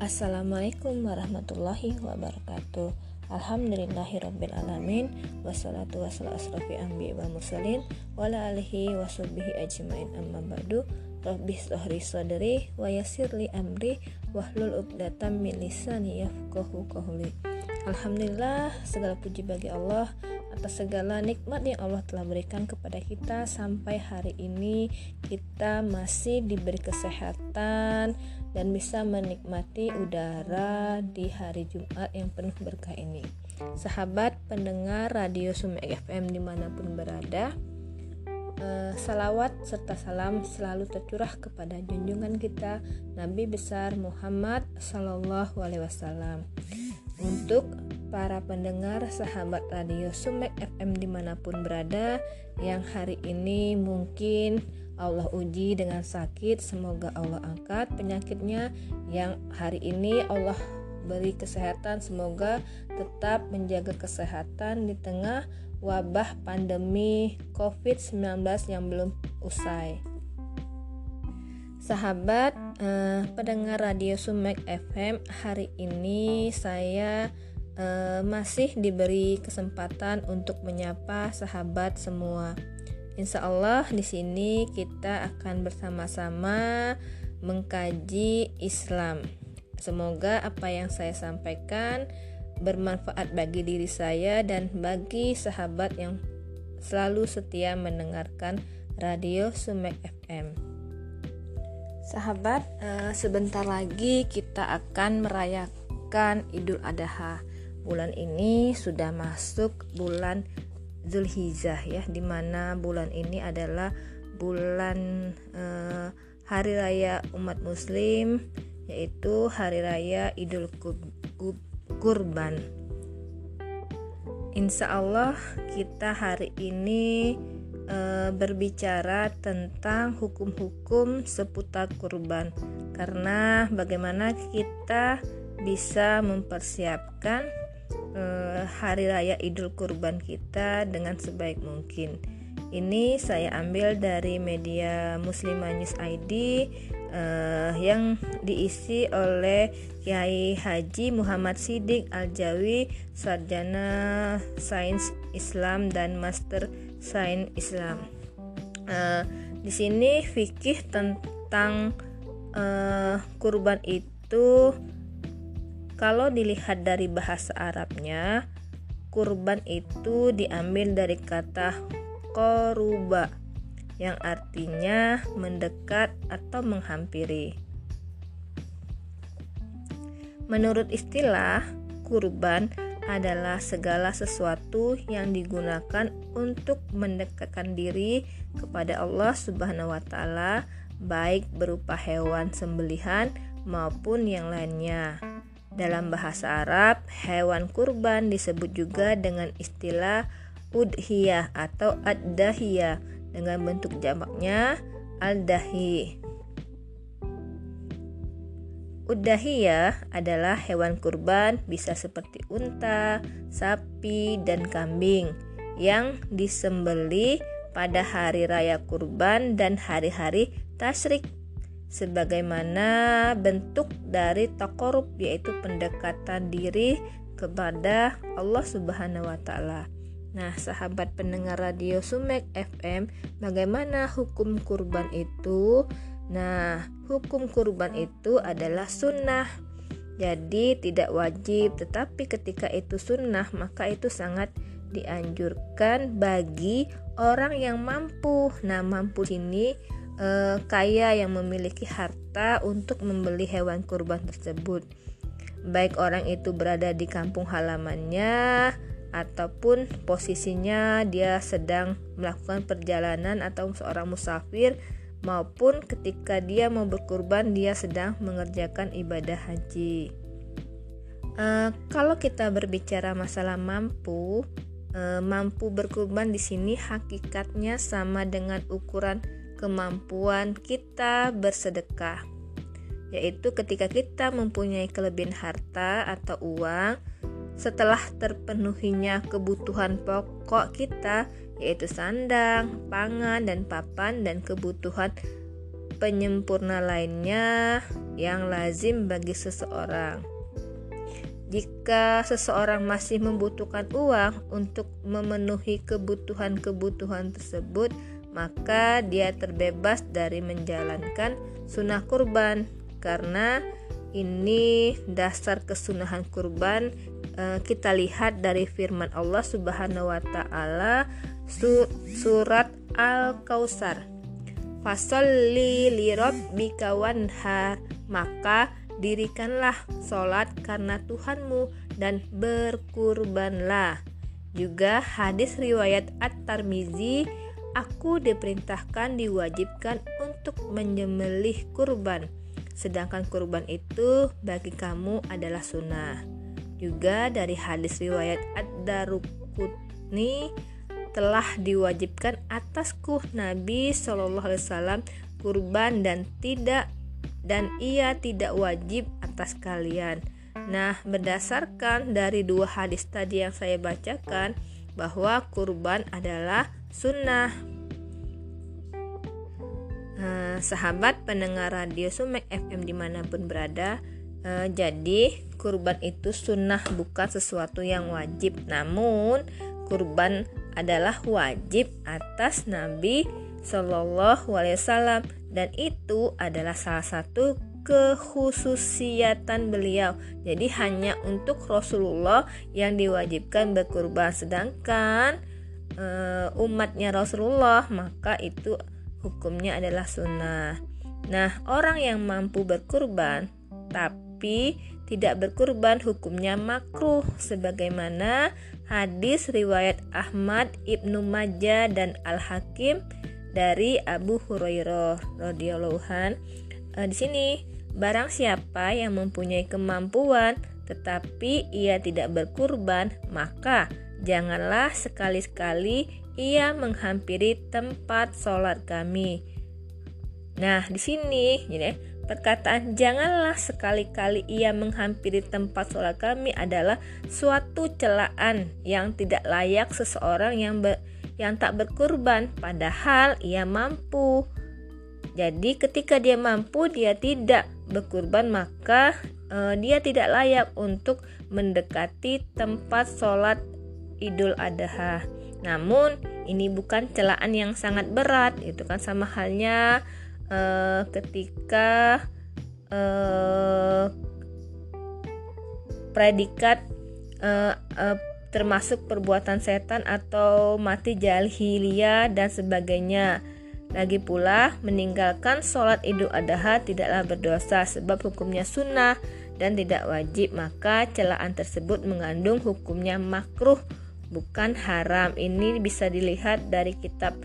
Assalamualaikum warahmatullahi wabarakatuh. Alhamdulillahirrabbilalamin Wassalatu wassalamu asrafi anbi wa mursalin. Wala alihi wasubbihi ajmain. Amma ba'du. Rabbi sohri sodri wa yasirli amri. Wahlul uqdatam min lisani yafqahu qawli. Alhamdulillah segala puji bagi Allah atas segala nikmat yang Allah telah berikan kepada kita sampai hari ini. Kita masih diberi kesehatan dan bisa menikmati udara di hari Jumat yang penuh berkah ini. Sahabat pendengar radio Sumek FM di mana pun berada, eh, salawat serta salam selalu tercurah kepada junjungan kita Nabi besar Muhammad Sallallahu Alaihi Wasallam. Untuk para pendengar sahabat radio Sumek FM di mana pun berada yang hari ini mungkin Allah uji dengan sakit semoga Allah angkat penyakitnya yang hari ini Allah beri kesehatan semoga tetap menjaga kesehatan di tengah wabah pandemi COVID-19 yang belum usai Sahabat eh, pendengar radio Sumek FM hari ini saya uh, masih diberi kesempatan untuk menyapa sahabat semua. Insya Allah di sini kita akan bersama-sama mengkaji Islam. Semoga apa yang saya sampaikan bermanfaat bagi diri saya dan bagi sahabat yang selalu setia mendengarkan radio Sumek FM. Sahabat, eh, sebentar lagi kita akan merayakan Idul Adha bulan ini sudah masuk bulan Zulhijjah ya di mana bulan ini adalah bulan eh, hari raya umat muslim yaitu hari raya Idul Kurban Insya Allah kita hari ini e, berbicara tentang hukum-hukum seputar kurban. Karena bagaimana kita bisa mempersiapkan eh, hari raya Idul Kurban kita dengan sebaik mungkin. Ini saya ambil dari media Muslimah News ID eh, yang diisi oleh Kiai Haji Muhammad Sidik Aljawi, sarjana Sains Islam dan Master Sains Islam. Eh, di sini fikih tentang eh, kurban itu kalau dilihat dari bahasa Arabnya, kurban itu diambil dari kata koruba yang artinya mendekat atau menghampiri. Menurut istilah, kurban adalah segala sesuatu yang digunakan untuk mendekatkan diri kepada Allah Subhanahu wa taala, baik berupa hewan sembelihan maupun yang lainnya. Dalam bahasa Arab, hewan kurban disebut juga dengan istilah udhiyah atau ad-dahiyah dengan bentuk jamaknya al-dahi. Udahiyah adalah hewan kurban bisa seperti unta, sapi, dan kambing yang disembeli pada hari raya kurban dan hari-hari tasyrik sebagaimana bentuk dari takorub yaitu pendekatan diri kepada Allah Subhanahu wa taala. Nah, sahabat pendengar radio Sumek FM, bagaimana hukum kurban itu? Nah, hukum kurban itu adalah sunnah. Jadi tidak wajib, tetapi ketika itu sunnah, maka itu sangat dianjurkan bagi orang yang mampu. Nah, mampu ini eh, kaya yang memiliki harta untuk membeli hewan kurban tersebut. Baik orang itu berada di kampung halamannya ataupun posisinya dia sedang melakukan perjalanan atau seorang musafir maupun ketika dia mau berkurban dia sedang mengerjakan ibadah haji. Uh, kalau kita berbicara masalah mampu, uh, mampu berkurban di sini hakikatnya sama dengan ukuran kemampuan kita bersedekah, yaitu ketika kita mempunyai kelebihan harta atau uang setelah terpenuhinya kebutuhan pokok kita, yaitu sandang, pangan, dan papan, dan kebutuhan penyempurna lainnya yang lazim bagi seseorang. Jika seseorang masih membutuhkan uang untuk memenuhi kebutuhan-kebutuhan tersebut, maka dia terbebas dari menjalankan sunnah kurban karena ini dasar kesunahan kurban eh, kita lihat dari firman Allah Subhanahu wa taala surat Al-Kausar. Fasolli li rabbika wanhar maka dirikanlah sholat karena Tuhanmu dan berkurbanlah. Juga hadis riwayat At-Tarmizi, aku diperintahkan diwajibkan untuk menyembelih kurban, sedangkan kurban itu bagi kamu adalah sunnah. Juga dari hadis riwayat Ad-Darukutni telah diwajibkan atasku Nabi Shallallahu Alaihi Wasallam kurban dan tidak dan ia tidak wajib atas kalian. Nah, berdasarkan dari dua hadis tadi yang saya bacakan, bahwa kurban adalah sunnah. Nah, sahabat pendengar radio Sumek FM di mana pun berada, eh, jadi kurban itu sunnah bukan sesuatu yang wajib, namun kurban adalah wajib atas Nabi Shallallahu Alaihi Wasallam dan itu adalah salah satu kekhususiatan beliau. Jadi hanya untuk Rasulullah yang diwajibkan berkurban sedangkan e, umatnya Rasulullah maka itu hukumnya adalah sunnah. Nah, orang yang mampu berkurban tapi tidak berkurban hukumnya makruh sebagaimana hadis riwayat Ahmad, Ibnu Majah dan Al-Hakim dari Abu Hurairah radhiyallahu an. E, di sini barang siapa yang mempunyai kemampuan tetapi ia tidak berkurban, maka janganlah sekali-sekali ia menghampiri tempat sholat kami. Nah, di sini, jadi perkataan "janganlah sekali-kali ia menghampiri tempat sholat kami" adalah suatu celaan yang tidak layak seseorang yang ber, yang tak berkurban, padahal ia mampu. Jadi, ketika dia mampu, dia tidak berkurban, maka uh, dia tidak layak untuk mendekati tempat sholat Idul Adha. Namun, ini bukan celaan yang sangat berat, itu kan sama halnya uh, ketika uh, predikat uh, uh, termasuk perbuatan setan atau mati jahiliyah dan sebagainya. Lagi pula, meninggalkan sholat idul adha tidaklah berdosa sebab hukumnya sunnah dan tidak wajib, maka celaan tersebut mengandung hukumnya makruh, bukan haram. Ini bisa dilihat dari kitab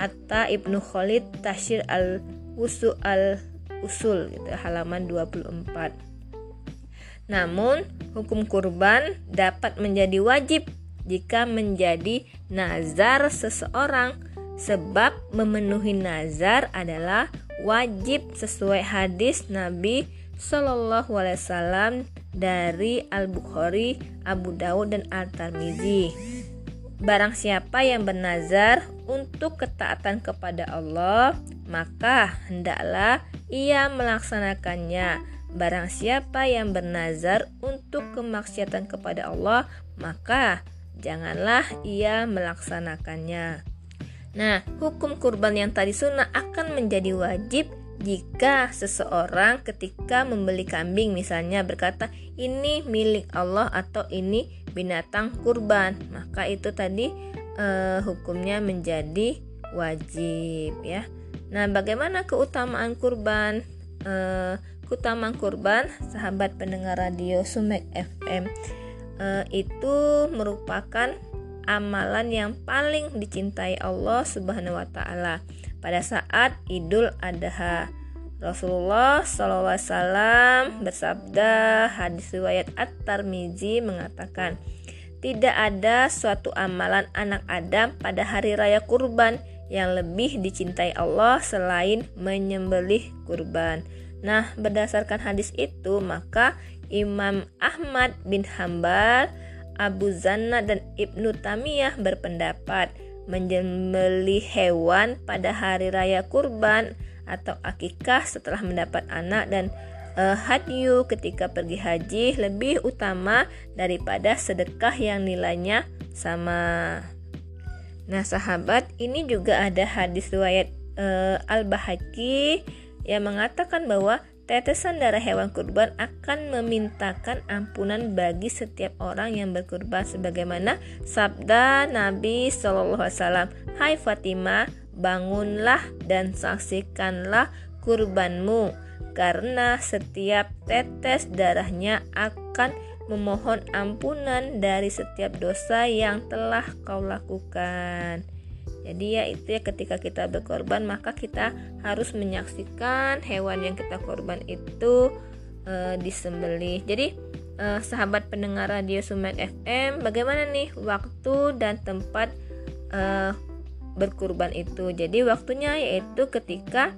Atta Ibnu Khalid Tashir al-Wusu al-Usul gitu, halaman 24. Namun, hukum kurban dapat menjadi wajib jika menjadi nazar seseorang sebab memenuhi nazar adalah wajib sesuai hadis Nabi Shallallahu Alaihi Wasallam dari Al Bukhari, Abu Dawud dan Al Tirmizi. Barang siapa yang bernazar untuk ketaatan kepada Allah, maka hendaklah ia melaksanakannya Barang siapa yang bernazar untuk kemaksiatan kepada Allah, maka janganlah ia melaksanakannya. Nah, hukum kurban yang tadi sunnah akan menjadi wajib jika seseorang ketika membeli kambing misalnya berkata ini milik Allah atau ini binatang kurban, maka itu tadi eh, hukumnya menjadi wajib ya. Nah, bagaimana keutamaan kurban? Eh, utama kurban sahabat pendengar radio Sumek FM eh, itu merupakan amalan yang paling dicintai Allah Subhanahu wa taala pada saat Idul Adha. Rasulullah SAW bersabda hadis riwayat At-Tirmizi mengatakan tidak ada suatu amalan anak Adam pada hari raya kurban yang lebih dicintai Allah selain menyembelih kurban. Nah, berdasarkan hadis itu, maka Imam Ahmad bin Hambal, Abu Zanna dan Ibnu Tamiyah berpendapat menjembeli hewan pada hari raya kurban atau akikah setelah mendapat anak dan uh, hadyu ketika pergi haji lebih utama daripada sedekah yang nilainya sama. Nah, sahabat, ini juga ada hadis riwayat uh, Al-Bahaki yang mengatakan bahwa Tetesan darah hewan kurban akan memintakan ampunan bagi setiap orang yang berkurban sebagaimana sabda Nabi Shallallahu Alaihi Wasallam. Hai Fatimah, bangunlah dan saksikanlah kurbanmu karena setiap tetes darahnya akan memohon ampunan dari setiap dosa yang telah kau lakukan. Jadi ya itu ya ketika kita berkorban maka kita harus menyaksikan hewan yang kita korban itu e, disembelih. Jadi e, sahabat pendengar radio Sumek FM, bagaimana nih waktu dan tempat e, berkurban itu? Jadi waktunya yaitu ketika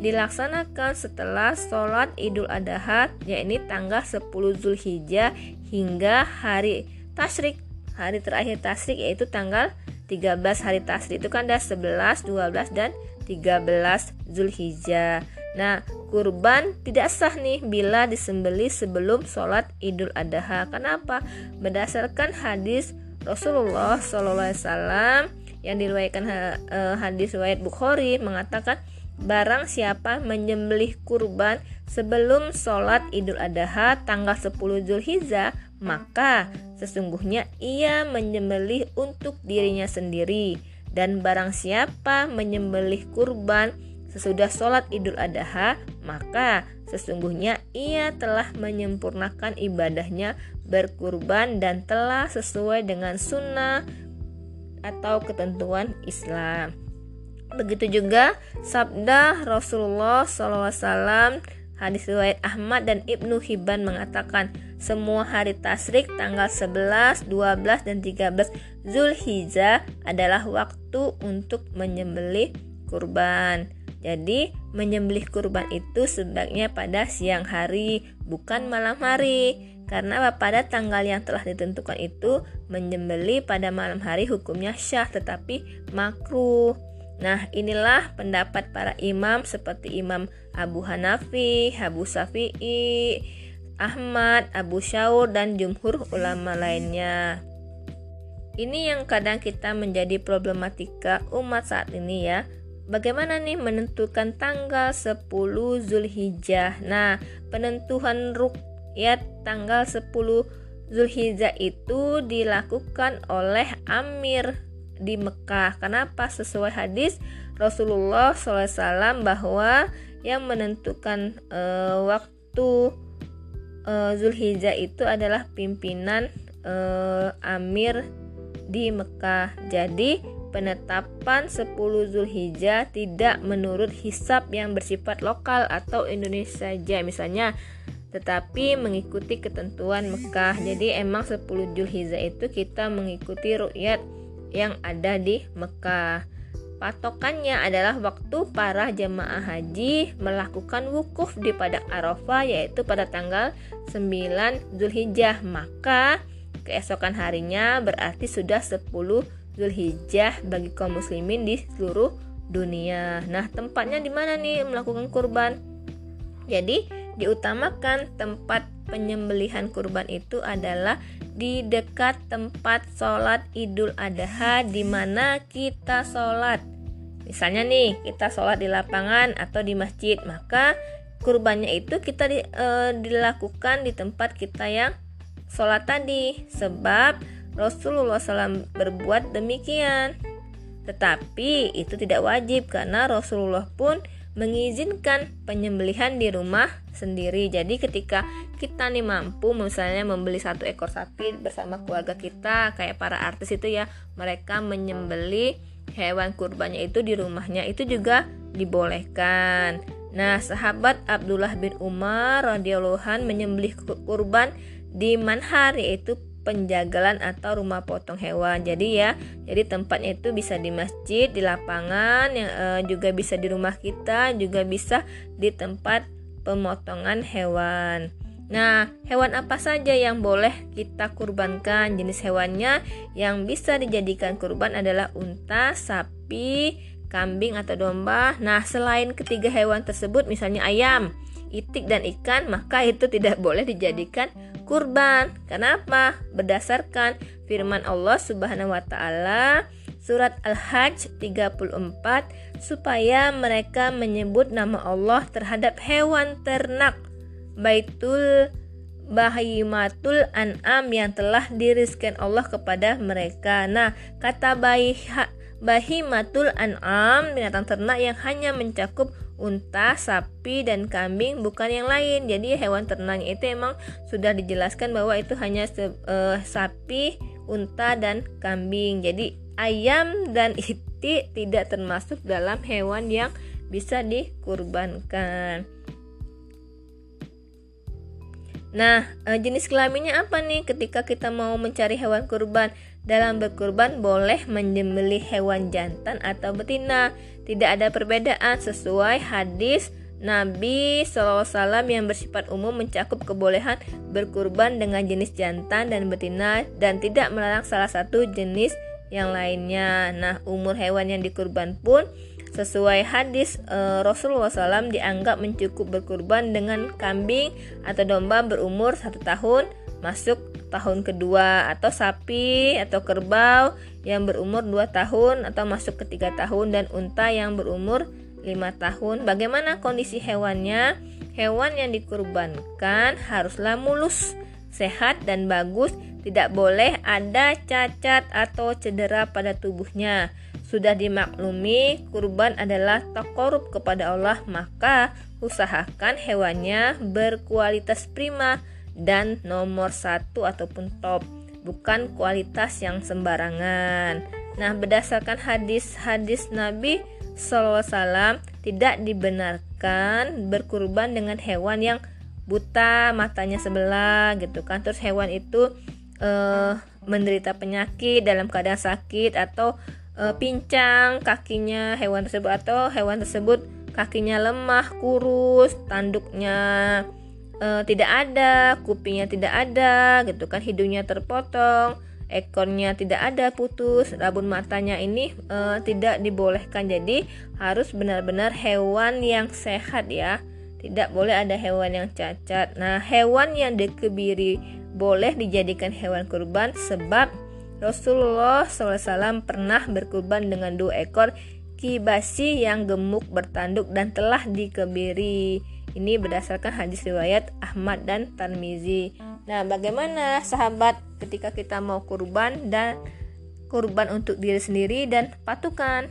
dilaksanakan setelah sholat Idul Adha yakni tanggal 10 Zulhijjah hingga hari Tashrik hari terakhir Tashrik yaitu tanggal 13 hari tasri itu kan ada 11, 12 dan 13 Zulhijjah. Nah, kurban tidak sah nih bila disembeli sebelum sholat Idul Adha. Kenapa? Berdasarkan hadis Rasulullah SAW yang diriwayatkan uh, hadis riwayat Bukhari mengatakan barang siapa menyembelih kurban sebelum sholat Idul Adha tanggal 10 Zulhijjah maka sesungguhnya ia menyembelih untuk dirinya sendiri. Dan barang siapa menyembelih kurban sesudah sholat idul adha maka sesungguhnya ia telah menyempurnakan ibadahnya berkurban dan telah sesuai dengan sunnah atau ketentuan Islam. Begitu juga sabda Rasulullah SAW Hadis riwayat Ahmad dan Ibnu Hibban mengatakan semua hari tasrik tanggal 11, 12, dan 13 Zulhijjah adalah waktu untuk menyembelih kurban. Jadi, menyembelih kurban itu sebaiknya pada siang hari, bukan malam hari. Karena pada tanggal yang telah ditentukan itu, menyembelih pada malam hari hukumnya syah tetapi makruh. Nah, inilah pendapat para imam seperti Imam Abu Hanafi, Abu Syafi'i, Ahmad, Abu Syaur, dan jumhur ulama lainnya. Ini yang kadang kita menjadi problematika umat saat ini ya. Bagaimana nih menentukan tanggal 10 Zulhijjah? Nah, penentuan rukyat tanggal 10 Zulhijjah itu dilakukan oleh Amir di Mekah. Kenapa? Sesuai hadis Rasulullah SAW bahwa yang menentukan e, waktu e, Zulhijjah itu adalah pimpinan e, Amir di Mekah. Jadi penetapan 10 Zulhijjah tidak menurut hisab yang bersifat lokal atau Indonesia saja misalnya tetapi mengikuti ketentuan Mekah. Jadi emang 10 Zulhijjah itu kita mengikuti rukyat yang ada di Mekah. Patokannya adalah waktu para jemaah haji melakukan wukuf di padang Arafah yaitu pada tanggal 9 Zulhijjah. Maka keesokan harinya berarti sudah 10 Zulhijjah bagi kaum muslimin di seluruh dunia. Nah, tempatnya di mana nih melakukan kurban? Jadi, diutamakan tempat penyembelihan kurban itu adalah di dekat tempat sholat Idul Adha di mana kita sholat. Misalnya nih kita sholat di lapangan atau di masjid, maka kurbannya itu kita di, e, dilakukan di tempat kita yang sholat tadi, sebab Rasulullah SAW berbuat demikian. Tetapi itu tidak wajib karena Rasulullah pun mengizinkan penyembelihan di rumah sendiri. Jadi ketika kita nih mampu misalnya membeli satu ekor sapi bersama keluarga kita kayak para artis itu ya, mereka menyembeli hewan kurbannya itu di rumahnya itu juga dibolehkan. Nah, sahabat Abdullah bin Umar radhiyallahu menyembelih kurban di manhar yaitu penjagalan atau rumah potong hewan. Jadi ya, jadi tempatnya itu bisa di masjid, di lapangan, yang uh, juga bisa di rumah kita, juga bisa di tempat pemotongan hewan. Nah, hewan apa saja yang boleh kita kurbankan? Jenis hewannya yang bisa dijadikan kurban adalah unta, sapi, kambing atau domba. Nah, selain ketiga hewan tersebut misalnya ayam, itik dan ikan, maka itu tidak boleh dijadikan kurban. Kenapa? Berdasarkan firman Allah Subhanahu wa taala surat Al-Hajj 34 supaya mereka menyebut nama Allah terhadap hewan ternak Baitul bahimatul an'am yang telah dirizkan Allah kepada mereka. Nah, kata bahiha, bahimatul an'am binatang ternak yang hanya mencakup unta, sapi dan kambing bukan yang lain. Jadi hewan ternak itu emang sudah dijelaskan bahwa itu hanya uh, sapi, unta dan kambing. Jadi ayam dan itik tidak termasuk dalam hewan yang bisa dikurbankan. Nah, eh, jenis kelaminnya apa nih ketika kita mau mencari hewan kurban? Dalam berkurban boleh menyembelih hewan jantan atau betina. Tidak ada perbedaan sesuai hadis Nabi SAW yang bersifat umum mencakup kebolehan berkurban dengan jenis jantan dan betina dan tidak melarang salah satu jenis yang lainnya. Nah, umur hewan yang dikurban pun Sesuai hadis e, Rasulullah SAW dianggap mencukup berkurban dengan kambing atau domba berumur satu tahun masuk tahun kedua atau sapi atau kerbau yang berumur dua tahun atau masuk ke tiga tahun dan unta yang berumur lima tahun. Bagaimana kondisi hewannya? Hewan yang dikurbankan haruslah mulus, sehat dan bagus, tidak boleh ada cacat atau cedera pada tubuhnya. Sudah dimaklumi kurban adalah takorup kepada Allah maka usahakan hewannya berkualitas prima dan nomor satu ataupun top bukan kualitas yang sembarangan. Nah berdasarkan hadis-hadis Nabi SAW tidak dibenarkan berkurban dengan hewan yang buta matanya sebelah gitu kan. Terus hewan itu uh, menderita penyakit dalam keadaan sakit atau e, pincang kakinya hewan tersebut atau hewan tersebut kakinya lemah, kurus, tanduknya e, tidak ada, kupingnya tidak ada, gitu kan, hidungnya terpotong, ekornya tidak ada, putus, rabun matanya ini e, tidak dibolehkan. Jadi harus benar-benar hewan yang sehat ya. Tidak boleh ada hewan yang cacat. Nah, hewan yang dikebiri boleh dijadikan hewan kurban sebab Rasulullah SAW pernah berkurban dengan dua ekor kibasi yang gemuk bertanduk dan telah dikebiri. Ini berdasarkan hadis riwayat Ahmad dan Tarmizi. Nah, bagaimana sahabat ketika kita mau kurban dan kurban untuk diri sendiri dan patukan?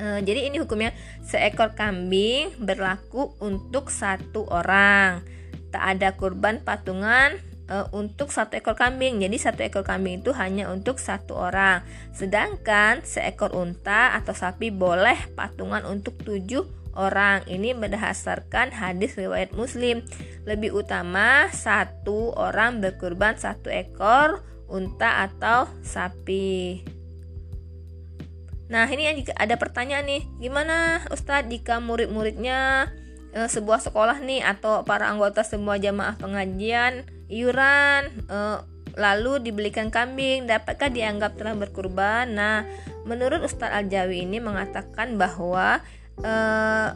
E, jadi ini hukumnya seekor kambing berlaku untuk satu orang. Tak ada kurban patungan uh, untuk satu ekor kambing. Jadi satu ekor kambing itu hanya untuk satu orang. Sedangkan seekor unta atau sapi boleh patungan untuk tujuh orang. Ini berdasarkan hadis riwayat Muslim. Lebih utama satu orang berkurban satu ekor unta atau sapi. Nah ini ada pertanyaan nih, gimana Ustadz jika murid-muridnya e, sebuah sekolah nih atau para anggota semua jamaah pengajian iuran uh, lalu dibelikan kambing dapatkah dianggap telah berkurban? Nah menurut Ustadz Al-Jawi ini mengatakan bahwa uh,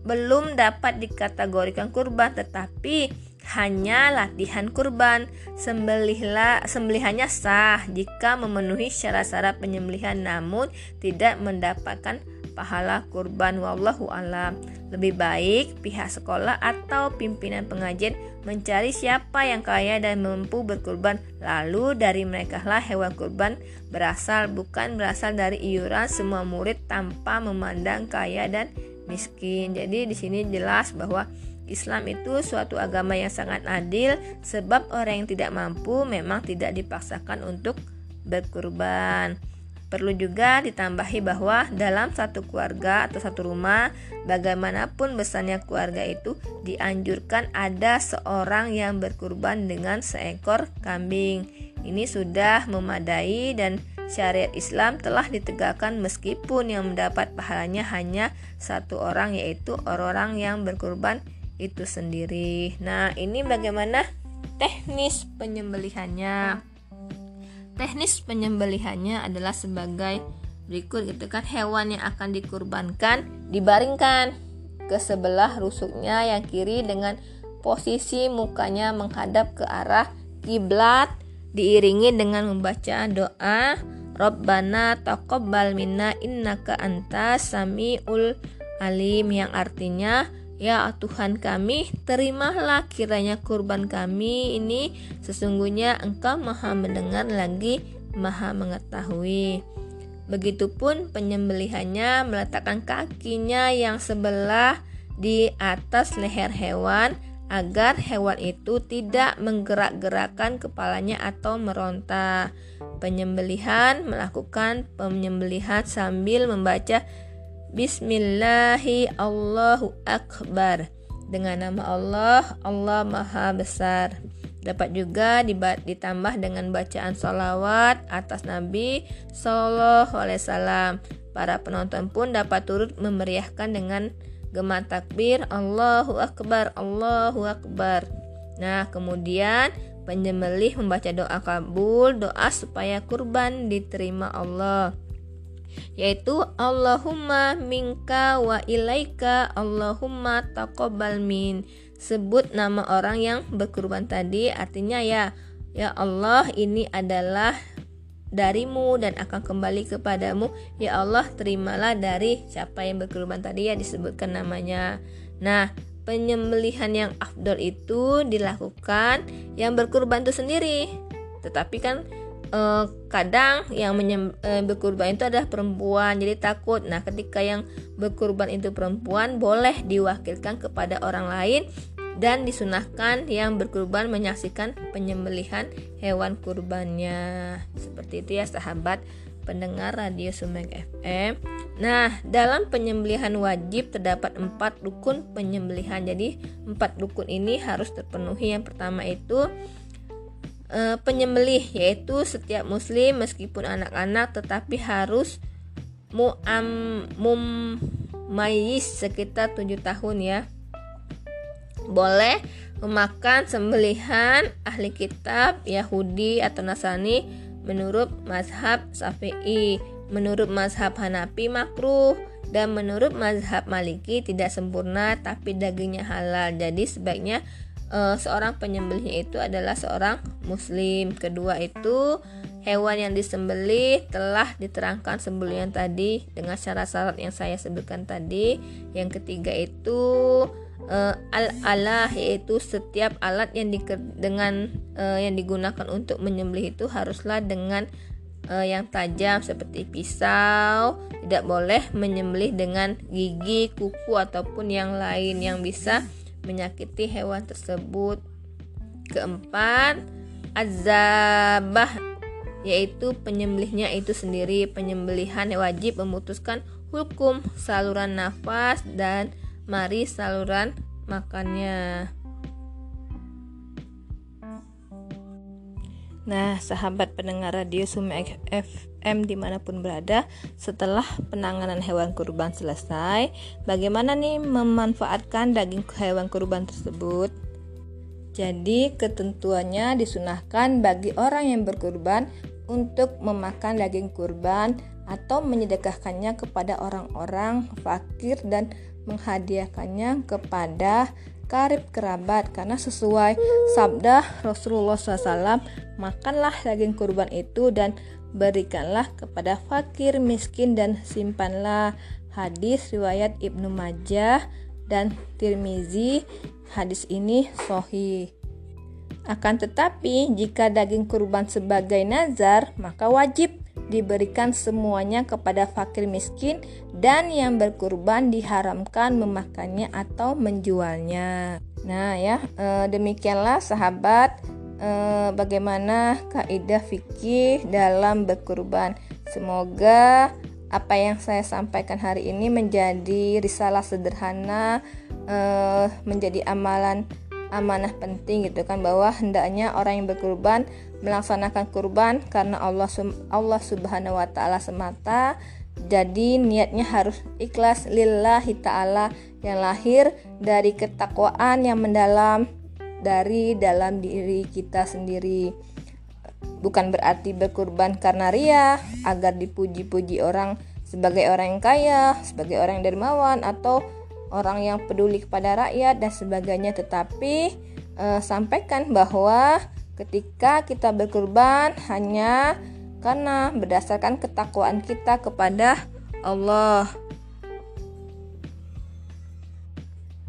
belum dapat dikategorikan kurban tetapi hanya latihan kurban. Sembelihlah sembelihannya sah jika memenuhi syarat-syarat penyembelihan namun tidak mendapatkan pahala kurban wallahu alam. Lebih baik pihak sekolah atau pimpinan pengajian mencari siapa yang kaya dan mampu berkurban. Lalu dari mereka lah hewan kurban berasal bukan berasal dari iuran semua murid tanpa memandang kaya dan miskin. Jadi di sini jelas bahwa Islam itu suatu agama yang sangat adil sebab orang yang tidak mampu memang tidak dipaksakan untuk berkurban. Perlu juga ditambahi bahwa dalam satu keluarga atau satu rumah, bagaimanapun besarnya keluarga itu, dianjurkan ada seorang yang berkurban dengan seekor kambing. Ini sudah memadai dan syariat Islam telah ditegakkan meskipun yang mendapat pahalanya hanya satu orang yaitu orang-orang yang berkurban itu sendiri. Nah, ini bagaimana teknis penyembelihannya? Teknis penyembelihannya adalah sebagai berikut gitu kan. Hewan yang akan dikurbankan dibaringkan ke sebelah rusuknya yang kiri dengan posisi mukanya menghadap ke arah kiblat diiringi dengan membaca doa Rabbana taqabbal minna innaka antas samiul alim yang artinya Ya Tuhan kami, terimalah kiranya kurban kami ini sesungguhnya Engkau maha mendengar lagi maha mengetahui. Begitupun penyembelihannya meletakkan kakinya yang sebelah di atas leher hewan agar hewan itu tidak menggerak-gerakkan kepalanya atau meronta. Penyembelihan melakukan penyembelihan sambil membaca Bismillahi Allahu Akbar Dengan nama Allah, Allah Maha Besar Dapat juga ditambah dengan bacaan salawat atas Nabi Sallallahu Alaihi Wasallam. Para penonton pun dapat turut memeriahkan dengan gema takbir Allahu Akbar, Allahu Akbar. Nah, kemudian penyembelih membaca doa kabul, doa supaya kurban diterima Allah yaitu Allahumma minka wa ilaika Allahumma taqabbal min. Sebut nama orang yang berkurban tadi artinya ya ya Allah ini adalah darimu dan akan kembali kepadamu. Ya Allah terimalah dari siapa yang berkurban tadi ya disebutkan namanya. Nah penyembelihan yang afdol itu dilakukan yang berkurban itu sendiri. Tetapi kan uh, kadang yang menyem, uh, berkurban itu adalah perempuan jadi takut nah ketika yang berkurban itu perempuan boleh diwakilkan kepada orang lain dan disunahkan yang berkurban menyaksikan penyembelihan hewan kurbannya seperti itu ya sahabat pendengar radio Sumek FM Nah, dalam penyembelihan wajib terdapat empat rukun penyembelihan. Jadi, empat rukun ini harus terpenuhi. Yang pertama itu e, penyembelih yaitu setiap muslim meskipun anak-anak tetapi harus muam mum mayis sekitar tujuh tahun ya. Boleh memakan sembelihan ahli kitab Yahudi atau Nasrani menurut mazhab Syafi'i. Menurut mazhab Hanafi makruh dan menurut mazhab Maliki tidak sempurna tapi dagingnya halal. Jadi sebaiknya uh, seorang penyembelih itu adalah seorang muslim. Kedua itu hewan yang disembelih telah diterangkan sembelihan tadi dengan syarat-syarat yang saya sebutkan tadi. Yang ketiga itu uh, al-alah yaitu setiap alat yang dengan uh, yang digunakan untuk menyembelih itu haruslah dengan uh, yang tajam seperti pisau, tidak boleh menyembelih dengan gigi, kuku ataupun yang lain yang bisa menyakiti hewan tersebut. Keempat, azabah yaitu penyembelihnya itu sendiri. Penyembelihan wajib memutuskan hukum saluran nafas dan mari saluran makannya. Nah, sahabat pendengar radio Sumek FM di mana pun berada, setelah penanganan hewan kurban selesai, bagaimana nih memanfaatkan daging hewan kurban tersebut? Jadi, ketentuannya disunahkan bagi orang yang berkurban untuk memakan daging kurban atau menyedekahkannya kepada orang-orang fakir dan menghadiahkannya kepada karib kerabat. Karena sesuai sabda Rasulullah SAW makanlah daging kurban itu dan berikanlah kepada fakir miskin dan simpanlah. Hadis riwayat Ibnu Majah dan Tirmizi. Hadis ini sohi akan tetapi jika daging kurban sebagai nazar maka wajib diberikan semuanya kepada fakir miskin dan yang berkurban diharamkan memakannya atau menjualnya. Nah, ya, e, demikianlah sahabat e, bagaimana kaidah fikih dalam berkurban. Semoga apa yang saya sampaikan hari ini menjadi risalah sederhana, e, menjadi amalan amanah penting gitu kan bahwa hendaknya orang yang berkurban melaksanakan kurban karena Allah Allah Subhanahu wa taala semata. Jadi niatnya harus ikhlas lillahi taala yang lahir dari ketakwaan yang mendalam dari dalam diri kita sendiri. bukan berarti berkurban karena ria agar dipuji-puji orang sebagai orang yang kaya, sebagai orang yang dermawan atau orang yang peduli kepada rakyat dan sebagainya tetapi uh, sampaikan bahwa ketika kita berkurban hanya karena berdasarkan ketakwaan kita kepada Allah.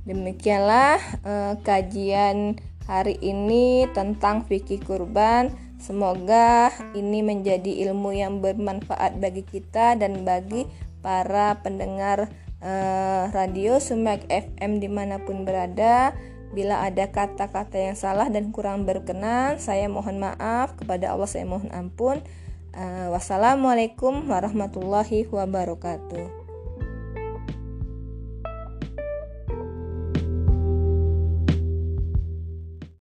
Demikianlah uh, kajian hari ini tentang fikih kurban. Semoga ini menjadi ilmu yang bermanfaat bagi kita dan bagi para pendengar uh, radio Sumek FM di mana pun berada. Bila ada kata-kata yang salah dan kurang berkenan, saya mohon maaf kepada Allah. Saya mohon ampun. Uh, wassalamualaikum warahmatullahi wabarakatuh.